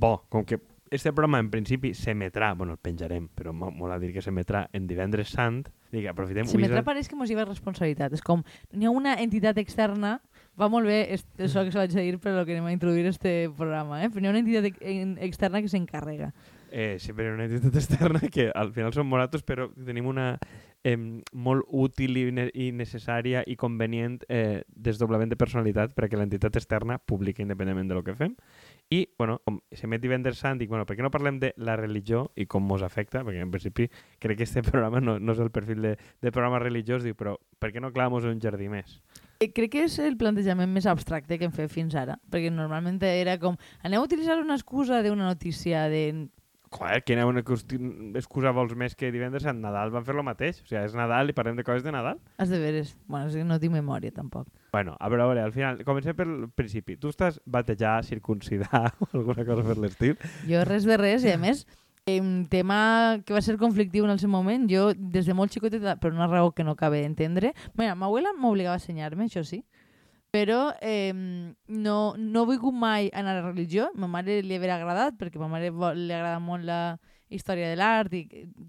bo, com que este programa en principi s'emetrà, bueno, el penjarem, però mo- mola dir que s'emetrà en divendres sant, dic, aprofitem... Se avui és m'entra el- pareix que mos lleva responsabilitat. És com, n'hi ha una entitat externa, va molt bé això que se vaig a dir per lo que anem a introduir este programa, eh? però n'hi ha una entitat ex- en- externa que s'encarrega. Eh, sempre hi ha una entitat externa que al final són moratos, però tenim una eh, molt útil i, ne i necessària i convenient eh, desdoblament de personalitat perquè l'entitat externa publica independentment de lo que fem. I, bueno, com s'emet divendres sant, dic, bueno, per què no parlem de la religió i com mos afecta? Perquè en principi crec que este programa no, no és el perfil de, de programa religiós, dic, però per què no clavamos un jardí més? Eh, Crec que és el plantejament més abstracte que hem fet fins ara, perquè normalment era com, aneu a utilitzar una excusa d'una notícia de... Joder, quina una excusa vols més que divendres sant? Nadal van fer lo mateix. O sigui, és Nadal i parlem de coses de Nadal. Has de veres. Bueno, és que no tinc memòria, tampoc. Bueno, a veure, a veure, al final, comencem pel principi. Tu estàs batejar, circuncidar o alguna cosa per l'estil? Jo res de res, i a més, un tema que va ser conflictiu en el seu moment, jo des de molt xicoteta, per una raó que no cabe entendre, mira, ma abuela m'obligava a ensenyar-me, això sí, però eh, no, no he volgut mai anar a la religió, ma mare li havia agradat, perquè a ma mare li agrada molt la història de l'art i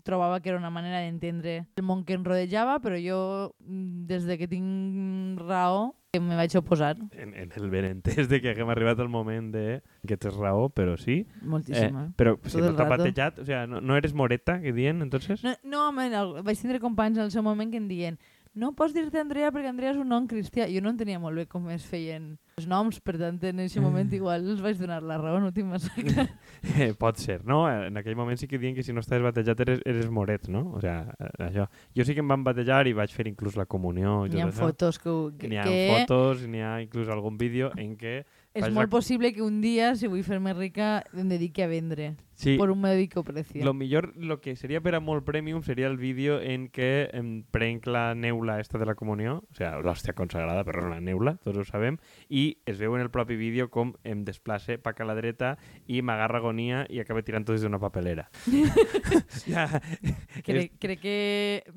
trobava que era una manera d'entendre el món que em rodejava, però jo, des de que tinc raó, que me vaig oposar En, en el benentès de que haguem arribat al moment de que tens raó, però sí. moltíssim. Eh, però si no t'ha rato. batejat, o sigui, no, no eres moreta, que diuen, entonces? No, no home, no, vaig tindre companys en el seu moment que em diuen no pots dir-te Andrea perquè Andrea és un nom cristià. Jo no entenia molt bé com es feien els noms, per tant, en aquest moment igual els vaig donar la raó, tinc massa clar. Eh, pot ser, no? En aquell moment sí que diuen que si no estaves batejat eres, eres moret, no? O sigui, eh, això. Jo sí que em van batejar i vaig fer inclús la comunió. N'hi ha fotos que, N'hi ha que fotos, n'hi ha inclús algun vídeo en què... és faig molt la- possible que un dia, si vull fer-me rica, em dediqui a vendre Sí, por un médico precio. Lo millor, lo que sería per a molt premium seria el vídeo en què em prenc la neula esta de la comunió, o sea, l'hòstia consagrada, però és una neula, tots ho sabem, i es veu en el propi vídeo com em desplace pa a la dreta i m'agarra agonia i acaba tirant tot d'una papelera. ja, Crec, crec que...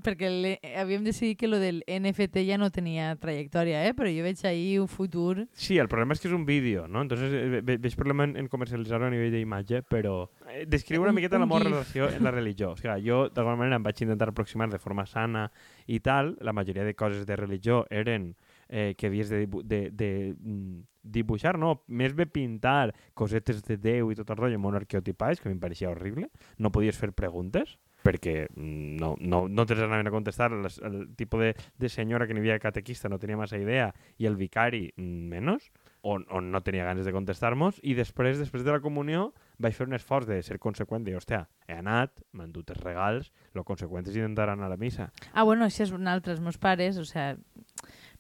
Perquè le, havíem decidit que lo del NFT ja no tenia trajectòria, eh? però jo veig ahí un futur... Sí, el problema és que és un vídeo, no? Entonces eh, ve- veig problema en, en comercialitzar-ho a nivell d'imatge, però eh, descriu una Un- miqueta un la meva relació en la religió. O sigui, jo, d'alguna manera, em vaig intentar aproximar de forma sana i tal. La majoria de coses de religió eren eh, que havies de, dibu de, de mm, dibuixar, no? Més bé pintar cosetes de Déu i tot el rotllo un arqueotipats, que a mi em pareixia horrible. No podies fer preguntes perquè mm, no, no, no te les anaven a contestar. Les, el tipus de, de senyora que n'hi havia catequista no tenia massa idea i el vicari mm, menys, o, o no tenia ganes de contestar-nos, i després, després de la comunió, vaig fer un esforç de ser conseqüent, de, hòstia, he anat, m'han dut els regals, lo conseqüent és intentar anar a la missa. Ah, bueno, això és un altre. Els meus pares, o sea,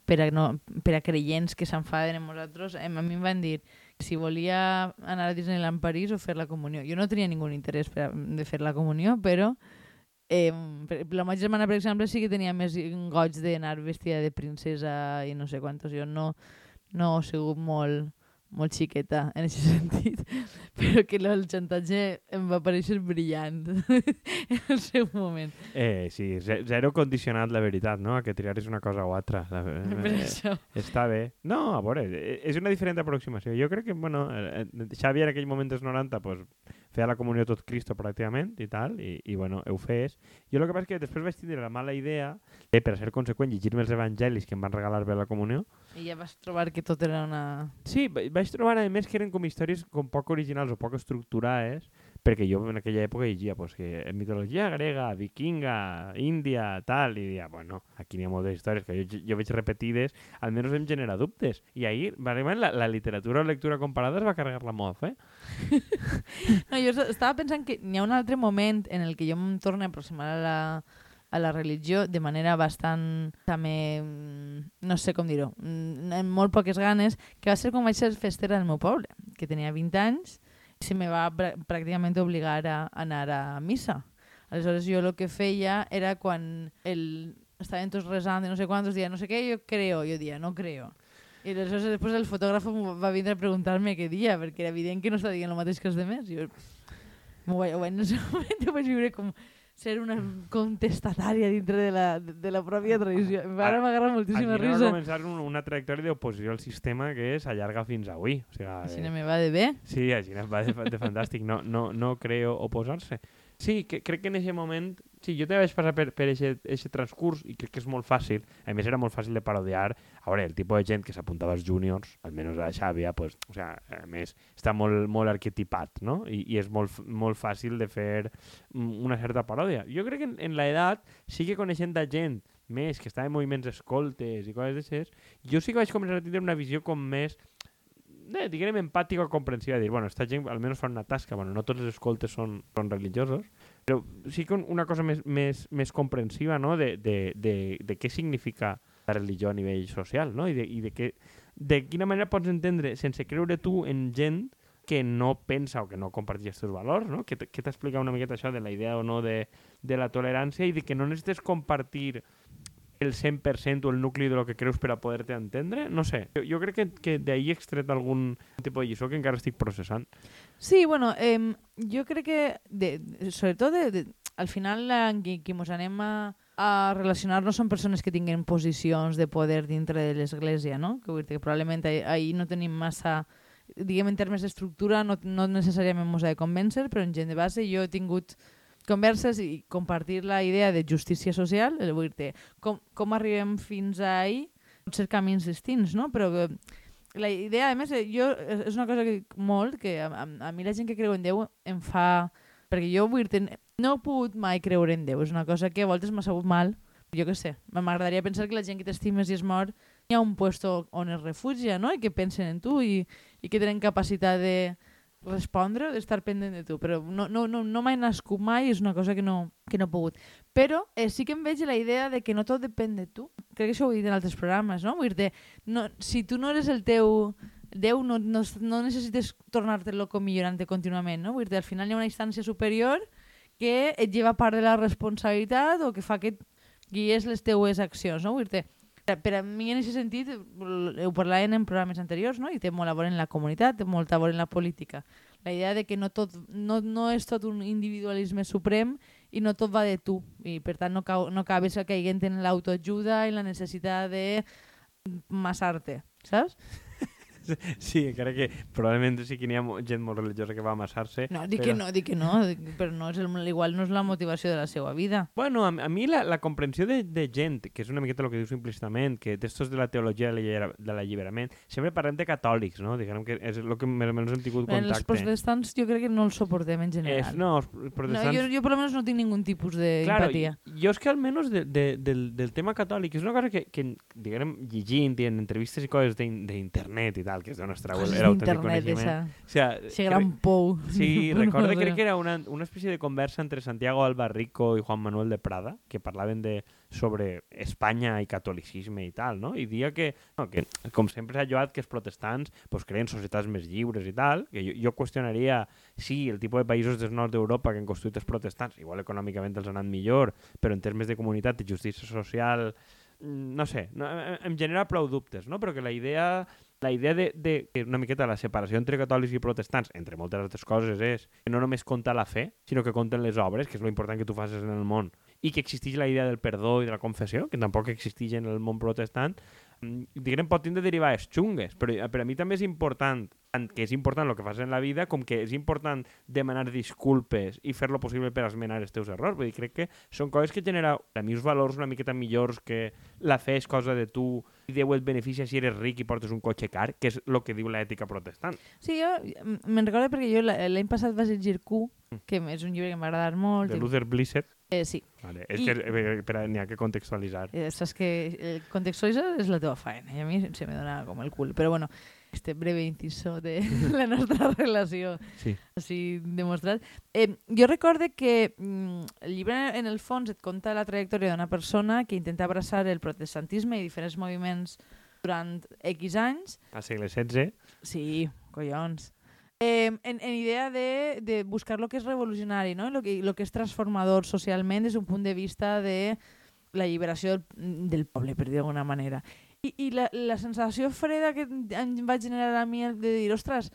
per a, no, per a creients que s'enfaden amb nosaltres, em, a mi em van dir si volia anar a Disneyland París o fer la comunió. Jo no tenia ningú interès per a, de fer la comunió, però eh, la meva germana, per exemple, sí que tenia més goig d'anar vestida de princesa i no sé quantos. Jo no, no he sigut molt, molt xiqueta en aquest sentit, però que el xantatge em va parèixer brillant en el seu moment. Eh, sí, ze- zero condicionat, la veritat, no? A que triaris una cosa o altra. La, Per eh, això. Està bé. No, a veure, eh, és una diferent aproximació. Jo crec que, bueno, eh, eh, Xavi en aquell moment dels 90, pues, feia la comunió tot Cristo pràcticament i tal, i, i bueno, ho fes. Jo el que passa és que després vaig tindre la mala idea de, per ser conseqüent, llegir-me els evangelis que em van regalar bé a la comunió. I ja vas trobar que tot era una... Sí, va- vaig trobar, a més, que eren com històries com poc originals o poc estructurades, perquè jo en aquella època llegia pues, que mitologia grega, vikinga, índia, tal, i dia, bueno, aquí n'hi ha moltes històries que jo, jo veig repetides, almenys em genera dubtes. I ahir, la, la literatura o lectura comparada es va carregar la mof, eh? No, jo es- estava pensant que n'hi ha un altre moment en el que jo em torno a aproximar a la, a la religió de manera bastant, també, mm, no sé com dir-ho, mm, amb molt poques ganes, que va ser quan vaig ser festera del meu poble, que tenia 20 anys, se me va pràcticament obligar a anar a missa. Aleshores jo el que feia era quan el, estaven tots resant i no sé quantos, dia no sé què, jo creo, jo dia, no creo. I aleshores després el fotògraf va vindre a preguntar-me què dia, perquè era evident que no estava dient el mateix que els demés. Jo m'ho vaig, ho vaig, ho vaig viure com ser una contestatària dintre de la, de la pròpia tradició. Ara m'agarra moltíssima Aquí risa. començar un, una trajectòria d'oposició al sistema que s'allarga fins avui. O sigui, Així eh, no me va de bé. Sí, així va de, de fantàstic. No, no, no creo oposar-se. Sí, que, crec que en aquest moment... Sí, jo també vaig passar per, per aquest transcurs i crec que és molt fàcil. A més, era molt fàcil de parodiar. A veure, el tipus de gent que s'apuntava als juniors, almenys a Xàbia, pues, o sea, a més, està molt, molt arquetipat, no? I, i és molt, molt fàcil de fer una certa paròdia. Jo crec que en, en l'edat sí que coneixent de gent més que estava en moviments escoltes i coses d'aixes, jo sí que vaig començar a tindre una visió com més eh, diguem empàtica o comprensiva, dir, bueno, esta gent almenys fa una tasca, bueno, no tots els escoltes són, són religiosos, però sí que un- una cosa més, més, més comprensiva, no?, de, de, de, de què significa la religió a nivell social, no?, i de, i de, que, de quina manera pots entendre, sense creure tu en gent que no pensa o que no comparteix els teus valors, no? Que t'explica una miqueta això de la idea o no de, de la tolerància i de que no necessites compartir el 100% o el nucli de lo que creus per a poder-te entendre, no sé. Jo, jo crec que, que d'ahir he extret algun tipus de lliçó que encara estic processant. Sí, bueno, eh, jo crec que, de, sobretot, de, de, al final, qui, qui mos anem a, a relacionar-nos són persones que tinguen posicions de poder dintre de l'Església, no? Que, vull dir que probablement ahir, no tenim massa diguem en termes d'estructura no, no necessàriament ens ha de convèncer, però en gent de base jo he tingut converses i compartir la idea de justícia social, el vull dir com, com arribem fins a ahir, pot ser camins distints, no? Però que la idea, a més, eh, jo, és és una cosa que molt, que a, a, a mi la gent que creu en Déu em fa... Perquè jo vull dir no he pogut mai creure en Déu, és una cosa que a voltes m'ha sabut mal, jo què sé, m'agradaria pensar que la gent que t'estimes i es mor hi ha un puesto on es refugia, no? I que pensen en tu i, i que tenen capacitat de respondre, d'estar pendent de tu. Però no, no, no, no m'he nascut mai, és una cosa que no, que no he pogut. Però eh, sí que em veig la idea de que no tot depèn de tu. Crec que això ho he dit en altres programes, no? Vull dir no, si tu no eres el teu Déu, no, no, no necessites tornar-te loco millorant-te contínuament, no? Vull dir al final hi ha una instància superior que et lleva part de la responsabilitat o que fa que guies les teues accions, no? Vull dir per a mi en aquest sentit, ho parlàvem en programes anteriors, no? i té molt a veure en la comunitat, té molt a veure en la política. La idea de que no, tot, no, no és tot un individualisme suprem i no tot va de tu, i per tant no, cau, no acabes caient en l'autoajuda i la necessitat de massar-te, saps? Sí, encara que probablement sí que n'hi ha gent molt religiosa que va amassar-se. No, dic però... que no, dic que no, però no és el, igual no és la motivació de la seva vida. Bueno, a, a mi la, la comprensió de, de gent, que és una miqueta el que dius implícitament, que d'estos de la teologia de l'allibera- de l'alliberament, sempre parlem de catòlics, no? Diguem que és el que més o menys hem tingut En els contacte. protestants jo crec que no els suportem en És, general. no, els no, protestants... jo, jo per almenys no tinc ningú tipus d'empatia. Claro, jo és que almenys de, de, del, del tema catòlic és una cosa que, que diguem, llegint i en entrevistes i coses d'in- d'internet i tal, que és d'on es treu el, coneixement. esa, O sea, ese gran pou. Sí, recordo crec que era una, una espècie de conversa entre Santiago Albarrico i Juan Manuel de Prada, que parlaven de, sobre Espanya i catolicisme i tal, no? I dia que, no, que com sempre s'ha lloat que els protestants pues, creen societats més lliures i tal, que jo, jo qüestionaria sí, el tipus de països del nord d'Europa que han construït els protestants, igual econòmicament els han anat millor, però en termes de comunitat i justícia social, mm, no sé, no, em genera prou dubtes, no? Però que la idea la idea de, de que una miqueta la separació entre catòlics i protestants, entre moltes altres coses, és que no només compta la fe, sinó que compten les obres, que és lo important que tu facis en el món, i que existeix la idea del perdó i de la confessió, que tampoc existeix en el món protestant, diguem, pot tindre derivades xungues, però per a mi també és important, tant que és important el que fas en la vida, com que és important demanar disculpes i fer lo possible per esmenar els teus errors. Vull dir, crec que són coses que genera a mi uns valors una miqueta millors que la fe és cosa de tu i Déu et beneficia si eres ric i portes un cotxe car, que és el que diu l'ètica protestant. Sí, jo m- me'n recordo perquè jo la- l'any passat vaig llegir Q, que és un llibre que m'ha agradat molt. De Luther Blissett. Eh, sí, Vale. És I- que eh, per a- n'hi ha que contextualitzar. eh, saps que el contextualitzar és la teva feina i a mi se me dona com el cul. Però bueno, este breve inciso de la nostra relació Sí. així demostrat. Eh, jo recorde que mm, el llibre en el fons et conta la trajectòria d'una persona que intenta abraçar el protestantisme i diferents moviments durant X anys Al segle XVI. Sí, collons. Eh, en, en idea de, de buscar lo que és revolucionari, no? lo, que, lo que és transformador socialment des d'un punt de vista de la lliberació del, del poble, per dir d'alguna manera. I, i la, la sensació freda que em va generar a mi de dir, ostres,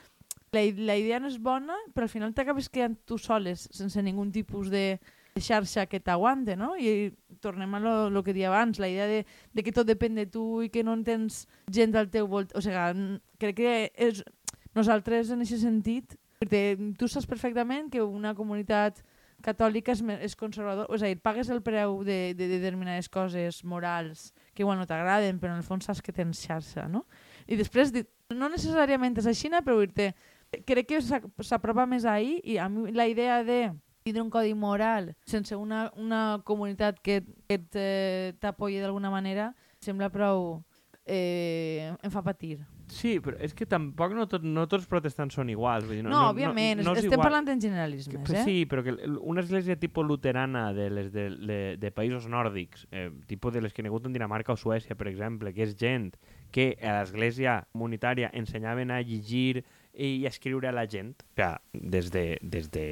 la, la idea no és bona, però al final t'acabes quedant tu soles, sense ningun tipus de xarxa que t'aguante, no? I tornem a lo, que dia abans, la idea de, de que tot depèn de tu i que no en tens gent al teu volt. O sigui, crec que és, nosaltres en aquest sentit, tu saps perfectament que una comunitat catòlica és, és conservador, és a dir, pagues el preu de, de, de determinades coses morals que igual no t'agraden, però en el fons saps que tens xarxa, no? I després, no necessàriament és així, però dir-te, crec que s'apropa més ahir i a mi la idea de tindre un codi moral sense una, una comunitat que, que t'apoyi d'alguna manera sembla prou... Eh, em fa patir. Sí, però és que tampoc no, tot, no tots protestants són iguals. Vull dir, no, no, no, òbviament, no, no estem igual. parlant en generalismes. Que, eh? Sí, però que una església tipus luterana de, les de, de, de països nòrdics, eh, tipus de les que ha hagut en Dinamarca o Suècia, per exemple, que és gent que a l'església comunitària ensenyaven a llegir i escriure a la gent, o sigui, des de, des de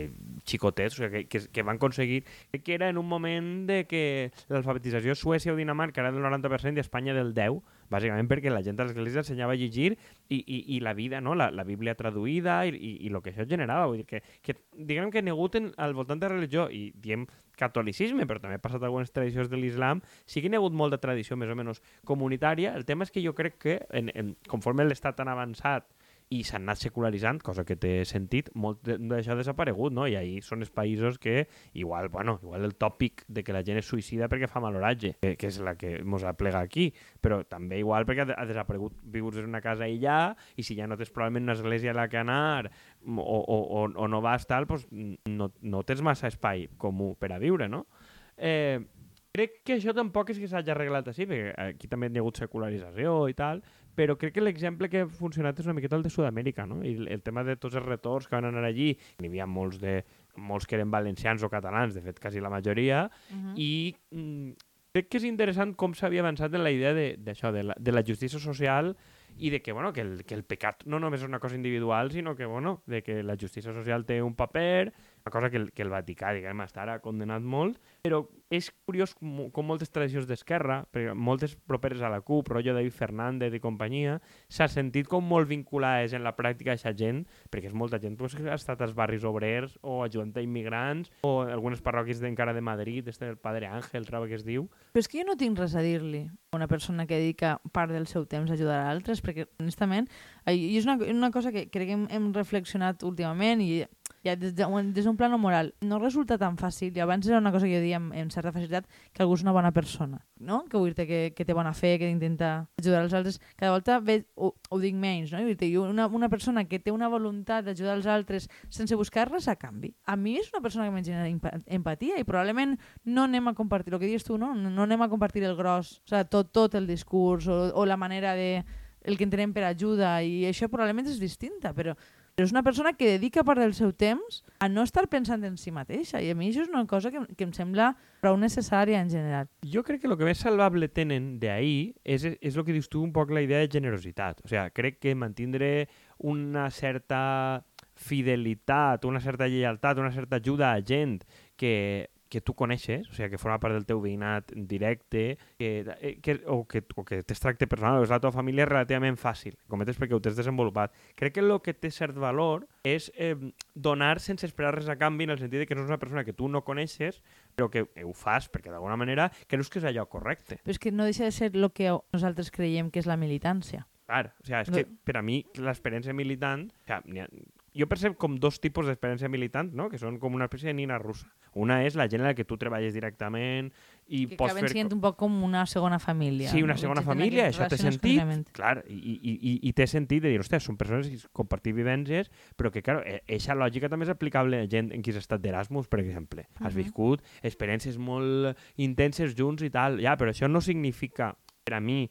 xicotets, o sigui, que, que, que van aconseguir, que era en un moment de que l'alfabetització Suècia o Dinamarca era del 90% i Espanya del 10%, bàsicament perquè la gent a l'església ensenyava a llegir i, i, i la vida, no? la, la Bíblia traduïda i, i, i el que això generava. Vull dir que, que diguem que negut en, al voltant de religió i diem catolicisme, però també ha passat algunes tradicions de l'islam, sí que hi ha hagut molta tradició més o menys comunitària. El tema és que jo crec que en, en, conforme l'estat tan avançat i s'han anat secularitzant, cosa que té sentit, molt d'això ha desaparegut, no? I ahir són els països que, igual, bueno, igual el tòpic de que la gent es suïcida perquè fa mal oratge, que, que és la que ens aplega aquí, però també igual perquè ha, desaparegut viure en una casa aïllada i si ja no tens probablement una església a la que anar o, o, o, o no vas tal, pues, no, no tens massa espai comú per a viure, no? Eh, crec que això tampoc és que s'hagi arreglat així, perquè aquí també hi ha hagut secularització i tal, però crec que l'exemple que ha funcionat és una miqueta el de Sud-amèrica, no? I el, tema de tots els retorns que van anar allí, n'hi havia molts, de, molts que eren valencians o catalans, de fet, quasi la majoria, uh -huh. i mm, crec que és interessant com s'havia avançat en la idea d'això, de, de, la, de la justícia social i de que, bueno, que, el, que el pecat no només és una cosa individual, sinó que, bueno, de que la justícia social té un paper, una cosa que el, que el Vaticà, diguem, està ara condenat molt, però és curiós com, com moltes tradicions d'esquerra, moltes properes a la CUP, rotllo David Fernández i companyia, s'ha sentit com molt vinculades en la pràctica d'aquesta gent, perquè és molta gent pues, que ha estat als barris obrers o ajudant a immigrants o algunes parròquies d'encara de Madrid, este el Padre Àngel, troba que es diu. Però és que jo no tinc res a dir-li a una persona que dedica part del seu temps a ajudar a altres, perquè honestament, és una, una cosa que crec que hem, hem reflexionat últimament i ja des d'un de, un plano moral, no resulta tan fàcil, i abans era una cosa que jo dia amb, amb certa facilitat, que algú és una bona persona, no? que vull dir que, que té bona fe, que intenta ajudar els altres, cada volta ve, ho, ho dic menys, no? Dir una, una persona que té una voluntat d'ajudar els altres sense buscar res a canvi. A mi és una persona que m'ha generat empatia i probablement no anem a compartir, el que dius tu, no? no anem a compartir el gros, o sigui, tot, tot el discurs o, o la manera de el que entenem per ajuda i això probablement és distinta, però és una persona que dedica part del seu temps a no estar pensant en si mateixa i a mi això és una cosa que, que em sembla prou necessària en general. Jo crec que el que més salvable tenen d'ahir és, és el que dius tu un poc la idea de generositat. O sigui, crec que mantindre una certa fidelitat, una certa lleialtat, una certa ajuda a gent que que tu coneixes, o sigui, que forma part del teu veïnat directe, que, eh, que, o que, o que tens tracte personal, o és la teva família és relativament fàcil, cometes perquè ho tens desenvolupat. Crec que el que té cert valor és eh, donar sense esperar res a canvi, en el sentit de que no és una persona que tu no coneixes, però que ho fas perquè d'alguna manera creus que és allò correcte. Però és que no deixa de ser el que nosaltres creiem que és la militància. Clar, o sigui, és que per a mi l'experiència militant, o sigui, jo percep com dos tipus d'experiència militant, no? que són com una espècie de nina russa. Una és la gent en la que tu treballes directament i que pots fer... Que un poc com una segona família. Sí, una segona família, això té sentit. Clar, i, i, i, i té sentit de dir, hòstia, són persones que compartir vivències, però que, clar, aquesta lògica també és aplicable a gent en qui has estat d'Erasmus, per exemple. Has uh -huh. viscut experiències molt intenses junts i tal, ja, però això no significa, per a mi,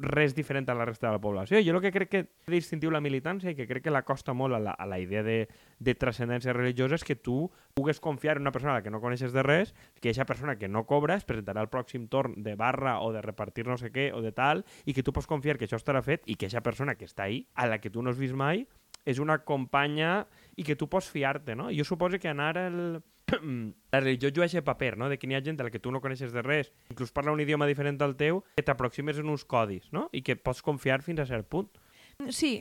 res diferent a la resta de la població. Jo el que crec que distintiu la militància i que crec que la costa molt a la, a la idea de, de transcendència religiosa és que tu pugues confiar en una persona a la que no coneixes de res, que aquesta persona que no cobra es presentarà al pròxim torn de barra o de repartir no sé què o de tal, i que tu pots confiar que això estarà fet i que aquesta persona que està ahí, a la que tu no has vist mai, és una companya i que tu pots fiar-te, no? Jo suposo que anar el, la religió juga aquest paper, no? de que n'hi ha gent a la que tu no coneixes de res, inclús parla un idioma diferent al teu, que t'aproximes en uns codis, no? i que pots confiar fins a cert punt. Sí,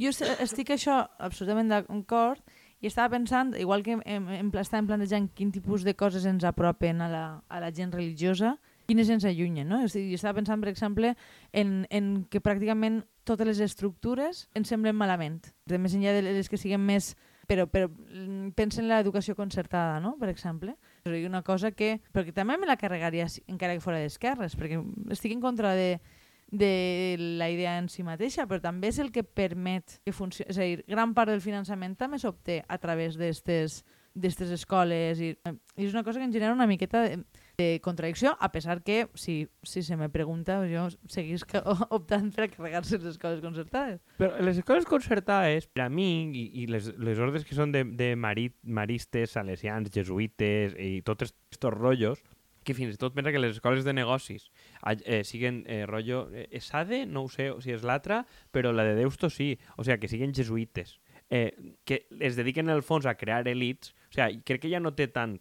jo estic això absolutament d'acord I estava pensant, igual que em, em, estàvem plantejant quin tipus de coses ens apropen a la, a la gent religiosa, quines ens allunyen, no? És dir, estava pensant, per exemple, en, en que pràcticament totes les estructures ens semblen malament. De més enllà de les que siguin més... Però, però mm, pensa en l'educació concertada, no? per exemple. És una cosa que... Però que també me la carregaria encara que fora d'esquerres, perquè estic en contra de, de la idea en si mateixa, però també és el que permet que funcioni. És a dir, gran part del finançament també s'obté a través d'aquestes escoles i, i és una cosa que em genera una miqueta de, de contradicció, a pesar que, si, si se me pregunta, jo seguís optant per carregar-se les escoles concertades. Però les escoles concertades, per a mi, i, i les, les ordres que són de, de marit, maristes, salesians, jesuïtes i tots aquests rotllos, que fins i tot pensa que les escoles de negocis eh, siguen eh, rotllo... Eh, ESADE, no ho sé si és l'altra, però la de Deusto sí. O sigui, que siguen jesuïtes. Eh, que es dediquen en el fons a crear elits o sigui, crec que ja no té tant,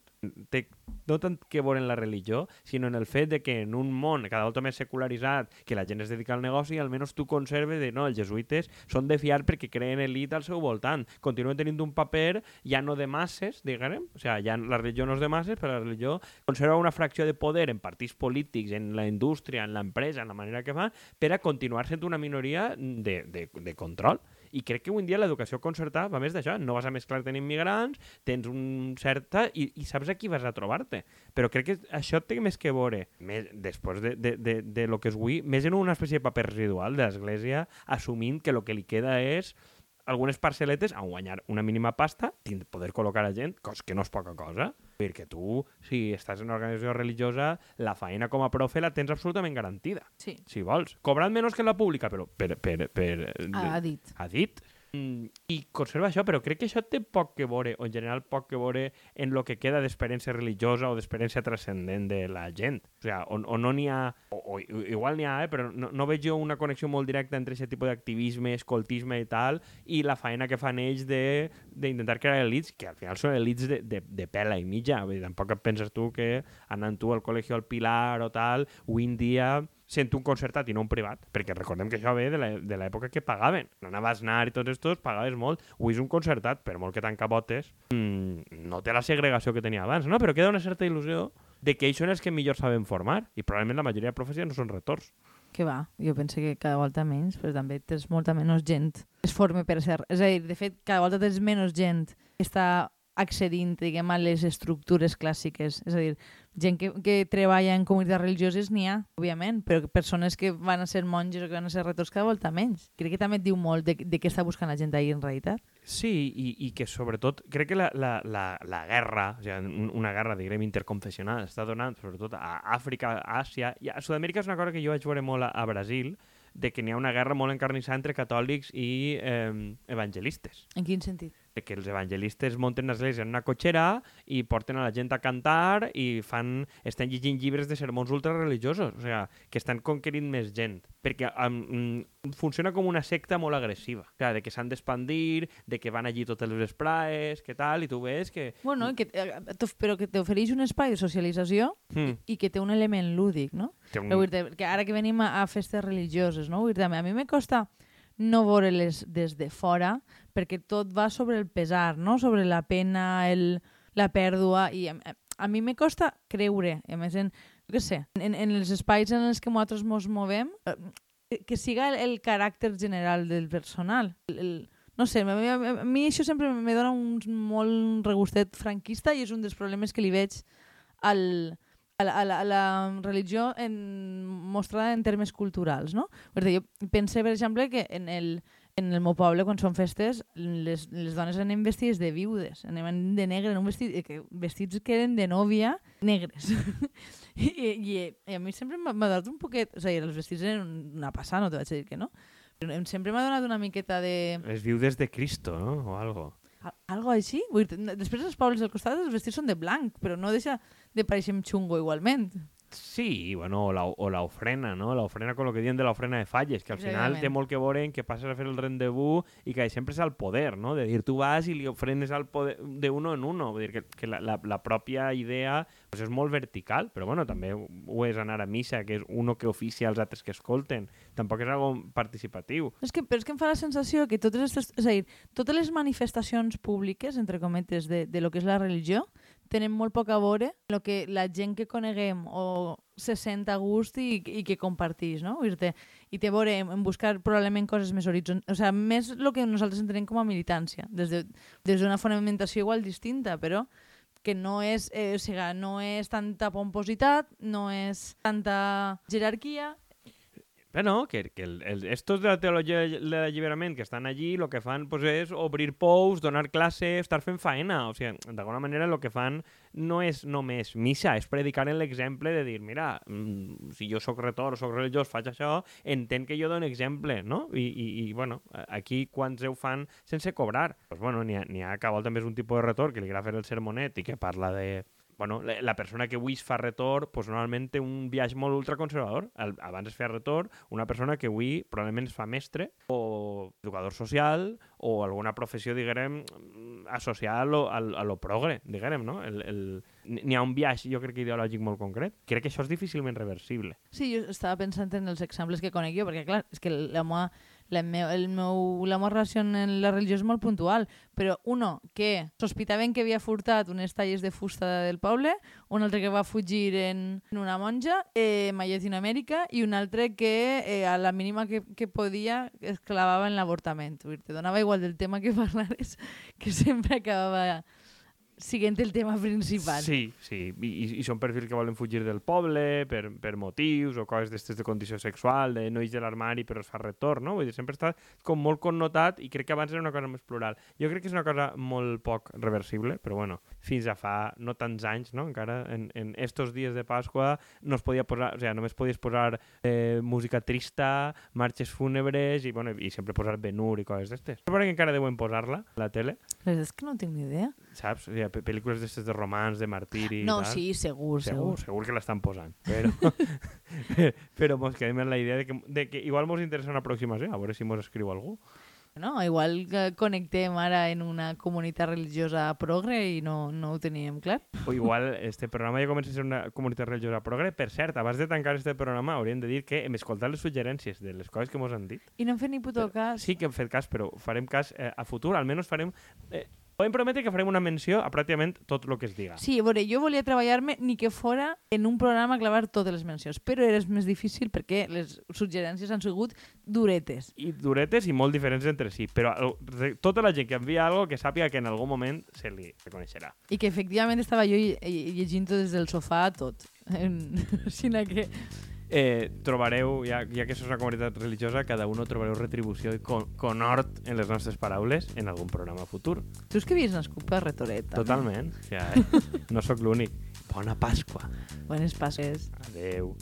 té, no tant que veure en la religió, sinó en el fet de que en un món cada volta més secularitzat, que la gent es dedica al negoci, almenys tu conserves de no, els jesuïtes són de fiar perquè creen elit al seu voltant. Continuen tenint un paper ja no de masses, diguem, o sigui, ja la religió no és de masses, però la religió conserva una fracció de poder en partits polítics, en la indústria, en l'empresa, en la manera que fa, per a continuar sent una minoria de, de, de control. I crec que avui dia l'educació concertada va més d'això. No vas a mesclar-te amb immigrants, tens un certa... I, i saps a qui vas a trobar-te. Però crec que això té més que veure, més, després de, de, de, de lo que és avui, més en una espècie de paper residual de l'Església, assumint que el que li queda és algunes parcel·letes a guanyar una mínima pasta, poder col·locar a gent, cosa que no és poca cosa, perquè tu, si estàs en una organització religiosa, la feina com a profe la tens absolutament garantida. Sí. Si vols. Cobrant menys que la pública, però per... per, per ha dit. Ha dit. Mm, I conserva això, però crec que això té poc que veure, o en general poc que veure en lo que queda d'experiència religiosa o d'experiència transcendent de la gent. O sigui, o, o no n'hi ha, o, o igual n'hi ha, eh, però no, no veig jo una connexió molt directa entre aquest tipus d'activisme, escoltisme i tal, i la feina que fan ells d'intentar crear elits, que al final són elits de, de, de pela i mitja. Vull dir, tampoc et penses tu que anant tu al col·legi al Pilar o tal, avui en dia sent un concertat i no un privat, perquè recordem que això ve de l'època que pagaven. Anaves a anar i tots estos, pagaves molt. Avui és un concertat, per molt que tanca botes, mmm, no té la segregació que tenia abans, no? però queda una certa il·lusió de que ells són els que millor saben formar i probablement la majoria de professions no són retors. Que va, jo penso que cada volta menys, però també tens molta menys gent que es forme per ser... És a dir, de fet, cada volta tens menys gent que està accedint, diguem, a les estructures clàssiques. És a dir, gent que, que treballa en comunitats religioses n'hi ha, òbviament, però persones que van a ser monges o que van a ser retors cada volta menys. Crec que també et diu molt de, de què està buscant la gent ahir en realitat. Sí, i, i que sobretot crec que la, la, la, la guerra, o sigui, una guerra, diguem, interconfessional, està donant sobretot a Àfrica, a Àsia, i a Sud-amèrica és una cosa que jo vaig veure molt a, a Brasil, de que n'hi ha una guerra molt encarnissada entre catòlics i eh, evangelistes. En quin sentit? Que els evangelistes munten l'església en una cotxera i porten a la gent a cantar i fan, estan llegint llibres de sermons ultrareligiosos, o sigui, que estan conquerint més gent, perquè um, funciona com una secta molt agressiva, o sigui, de que s'han d'expandir, de que van allí totes les espraes, que tal, i tu ves que... Bueno, que, però que t'ofereix un espai de socialització mm. i, que té un element lúdic, no? Té un... dir, que ara que venim a, a festes religioses, no? Vull dir, a mi me costa no veure-les des de fora, perquè tot va sobre el pesar, no? sobre la pena, el, la pèrdua, i a, a mi me costa creure, a més, en, què sé, en, en els espais en els que nosaltres ens movem, eh, que siga el, el caràcter general del personal. El, el, no sé, a mi, a mi això sempre me dona un molt regustet franquista i és un dels problemes que li veig al, a la, a la, a la religió en, mostrada en termes culturals, no? Perquè jo pense, per exemple, que en el, en el meu poble, quan són festes, les, les dones anem vestides de viudes, anem de negre, en un vestit, que, vestits que eren de nòvia negres. I, i, I a mi sempre m'ha donat un poquet... O sigui, els vestits eren una passada, no te vaig dir que no. Però sempre m'ha donat una miqueta de... Les viudes de Cristo, no? O algo. Algo així? Vull dir, després els pobles del costat els vestits són de blanc, però no deixa de pareixer xungo igualment. Sí, bueno, o la, o la ofrena, no? La ofrena con lo que diuen de la ofrena de falles, que al final té molt que veure en que passes a fer el rendezvous i que sempre és al poder, no? De dir, tu vas i li ofrenes al poder de uno en uno. Vull dir que, que la, la, la pròpia idea pues, és molt vertical, però bueno, també ho és anar a missa, que és uno que oficia als altres que escolten. Tampoc és algo participatiu. És que, però és que em fa la sensació que totes, aquestes, és a dir, totes les manifestacions públiques, entre cometes, de, de lo que és la religió, tenen molt poc a veure el que la gent que coneguem o se sent a gust i, i que compartís, no? Vull dir-te, I té a veure en, buscar probablement coses més horitzon... O sigui, més el que nosaltres entenem com a militància, des d'una de, des fonamentació igual distinta, però que no és, eh, o sigui, no és tanta pompositat, no és tanta jerarquia, Però no, que, que el, el, estos de la teologia de l'alliberament que estan allí, el que fan pues, és obrir pous, donar classe, estar fent faena. O sigui, d'alguna manera el que fan no és només missa, és predicar en l'exemple de dir, mira, mm, si jo sóc retor sóc religiós, faig això, entenc que jo dono exemple, no? I, i, i bueno, aquí quants ho fan sense cobrar? Pues, bueno, n'hi ha, ha que vol també és un tipus de retor que li agrada fer el sermonet i que parla de bueno, la, la persona que avui es fa retor pues, normalment té un viatge molt ultraconservador. El, abans es feia retor una persona que avui probablement es fa mestre o educador social o alguna professió, diguem, associada a lo, a, a lo progre, diguem, no? El, el, N'hi ha un viatge, jo crec que ideològic molt concret. Crec que això és difícilment reversible. Sí, jo estava pensant en els exemples que conec jo, perquè clar, és que la meva, la meu, el meu, la meva relació en la religió és molt puntual, però uno que sospitaven que havia furtat unes talles de fusta del poble, un altre que va fugir en, en una monja eh, a Llatinoamèrica i un altre que eh, a la mínima que, que podia es clavava en l'avortament. Te donava igual del tema que parlares, que sempre acabava siguent el tema principal. Sí, sí. I, i, són perfils que volen fugir del poble per, per motius o coses d'estes de condició sexual, de no ix de l'armari però es fa retorn, no? Vull dir, sempre està com molt connotat i crec que abans era una cosa més plural. Jo crec que és una cosa molt poc reversible, però bueno, fins a fa no tants anys, no? Encara en, en estos dies de Pasqua no es podia posar, o sigui, només podies posar eh, música trista, marxes fúnebres i, bueno, i sempre posar Ben-Hur i coses d'estes. Però que encara deuen posar-la la tele, La veritat és que no tinc ni idea. saps? O sigui, pe- pel·lícules d'estes de romans, de martiri No, tal. sí, segur, Segur, segur. segur que l'estan posant, però, però mos quedem en la idea de que, de que igual mos interessa una aproximació, a veure si mos escriu algú. No, igual que connectem ara en una comunitat religiosa progre i no, no ho teníem clar. O igual este programa ja comença a ser una comunitat religiosa progre. Per cert, abans de tancar este programa hauríem de dir que hem escoltat les suggerències de les coses que mos han dit. I no hem fet ni puto cas. Sí que hem fet cas, però farem cas eh, a futur. Almenys farem... Eh, podem prometre que farem una menció a pràcticament tot el que es diga. Sí, a veure, jo volia treballar-me ni que fora en un programa clavar totes les mencions, però era més difícil perquè les suggerències han sigut duretes. i duretes i molt diferents entre si, però re- tota la gent que envia algo que sàpiga que en algun moment se li reconeixerà. I que efectivament estava jo lle- lle- llegint des del sofà tot. Així que... Eh, trobareu, ja, ja que això és una comunitat religiosa, cada un trobareu retribució i con conhort en les nostres paraules en algun programa futur. Tu és que havies nascut per Retoret, també. Totalment. Ja, no sóc l'únic. Bona Pasqua. Bones passes. Adeu.